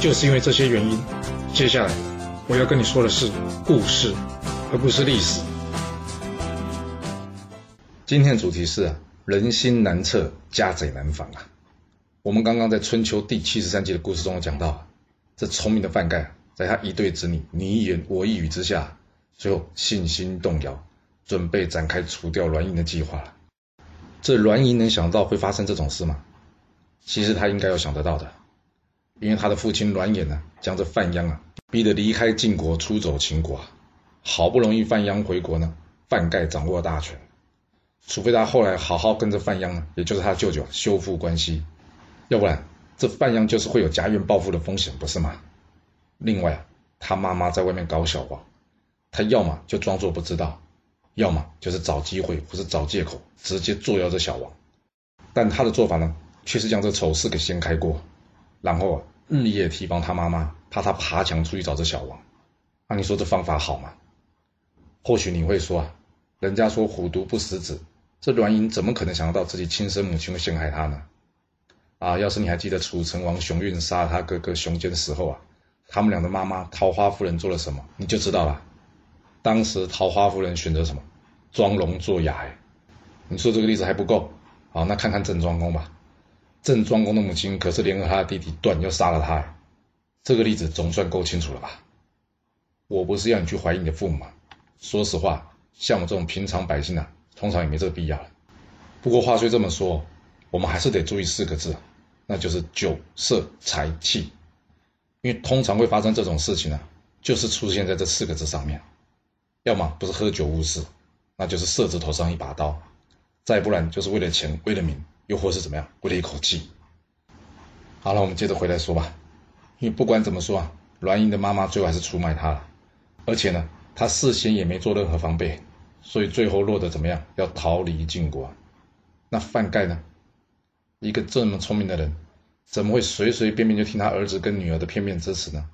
就是因为这些原因，接下来我要跟你说的是故事，而不是历史。今天的主题是啊人心难测，家贼难防啊。我们刚刚在春秋第七十三集的故事中讲到，这聪明的范盖在他一对子女你一言我一语之下，最后信心动摇，准备展开除掉栾盈的计划了。这栾盈能想到会发生这种事吗？其实他应该要想得到的。因为他的父亲栾衍呢，将这范鞅啊逼得离开晋国，出走秦国啊。好不容易范鞅回国呢，范盖掌握大权，除非他后来好好跟着范鞅啊，也就是他舅舅修复关系，要不然这范鞅就是会有家园暴富的风险，不是吗？另外啊，他妈妈在外面搞小王，他要么就装作不知道，要么就是找机会或是找借口直接做掉这小王。但他的做法呢，却是将这丑事给掀开过。然后啊，日夜提防他妈妈，怕他爬墙出去找这小王。那你说这方法好吗？或许你会说啊，人家说虎毒不食子，这栾盈怎么可能想到自己亲生母亲会陷害他呢？啊，要是你还记得楚成王熊运杀他哥哥熊坚的时候啊，他们俩的妈妈桃花夫人做了什么，你就知道了。当时桃花夫人选择什么？装聋作哑。哎你说这个例子还不够，好，那看看郑庄公吧。郑庄公的母亲可是联合他的弟弟段要杀了他，这个例子总算够清楚了吧？我不是要你去怀疑你的父母吗？说实话，像我这种平常百姓啊，通常也没这个必要。不过话虽这么说，我们还是得注意四个字，那就是酒色财气，因为通常会发生这种事情呢，就是出现在这四个字上面，要么不是喝酒误事，那就是色字头上一把刀，再不然就是为了钱为了名。又或是怎么样，为了一口气。好了，我们接着回来说吧。因为不管怎么说啊，栾盈的妈妈最后还是出卖他了，而且呢，他事先也没做任何防备，所以最后落得怎么样？要逃离晋国。那范盖呢？一个这么聪明的人，怎么会随随便便就听他儿子跟女儿的片面支持呢？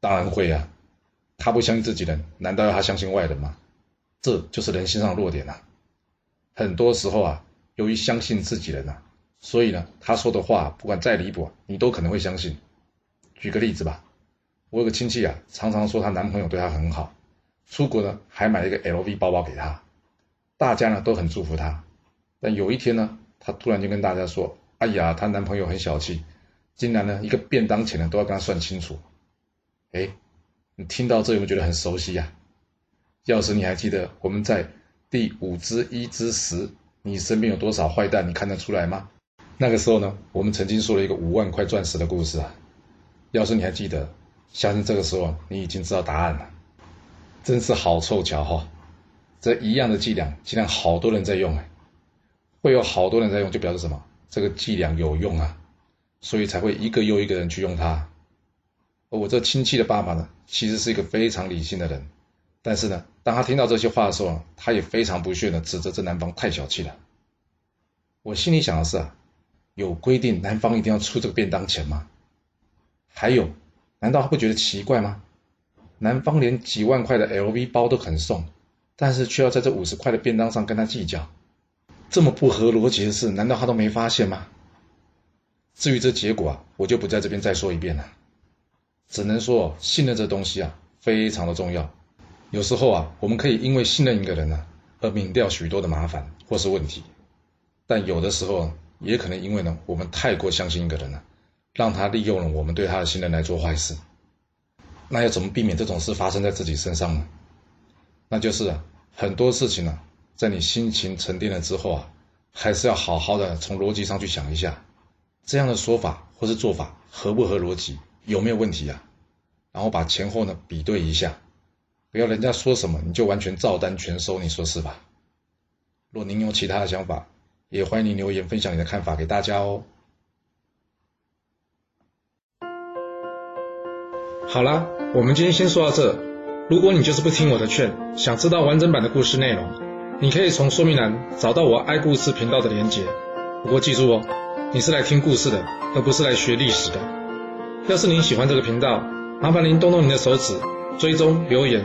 当然会啊，他不相信自己人，难道要他相信外人吗？这就是人性上的弱点啊。很多时候啊。由于相信自己人呐，所以呢，他说的话不管再离谱，你都可能会相信。举个例子吧，我有个亲戚啊，常常说她男朋友对她很好，出国呢还买了一个 LV 包包给她，大家呢都很祝福她。但有一天呢，她突然就跟大家说：“哎呀，她男朋友很小气，竟然呢一个便当钱呢都要跟她算清楚。”哎，你听到这有没有觉得很熟悉呀？要是你还记得我们在第五之一之十。你身边有多少坏蛋？你看得出来吗？那个时候呢，我们曾经说了一个五万块钻石的故事啊。要是你还记得，相信这个时候你已经知道答案了。真是好凑巧哈，这一样的伎俩竟然好多人在用哎，会有好多人在用，就表示什么？这个伎俩有用啊，所以才会一个又一个人去用它。而我这亲戚的爸爸呢，其实是一个非常理性的人。但是呢，当他听到这些话的时候，他也非常不屑的指责这男方太小气了。我心里想的是啊，有规定男方一定要出这个便当钱吗？还有，难道他不觉得奇怪吗？男方连几万块的 LV 包都肯送，但是却要在这五十块的便当上跟他计较，这么不合逻辑的事，难道他都没发现吗？至于这结果啊，我就不在这边再说一遍了。只能说信任这东西啊，非常的重要。有时候啊，我们可以因为信任一个人呢，而免掉许多的麻烦或是问题；但有的时候也可能因为呢，我们太过相信一个人了，让他利用了我们对他的信任来做坏事。那要怎么避免这种事发生在自己身上呢？那就是啊，很多事情呢，在你心情沉淀了之后啊，还是要好好的从逻辑上去想一下，这样的说法或是做法合不合逻辑，有没有问题啊？然后把前后呢比对一下。不要人家说什么你就完全照单全收，你说是吧？若您有其他的想法，也欢迎您留言分享你的看法给大家哦。好啦，我们今天先说到这。如果你就是不听我的劝，想知道完整版的故事内容，你可以从说明栏找到我爱故事频道的连结。不过记住哦，你是来听故事的，而不是来学历史的。要是您喜欢这个频道，麻烦您动动您的手指，追踪、留言，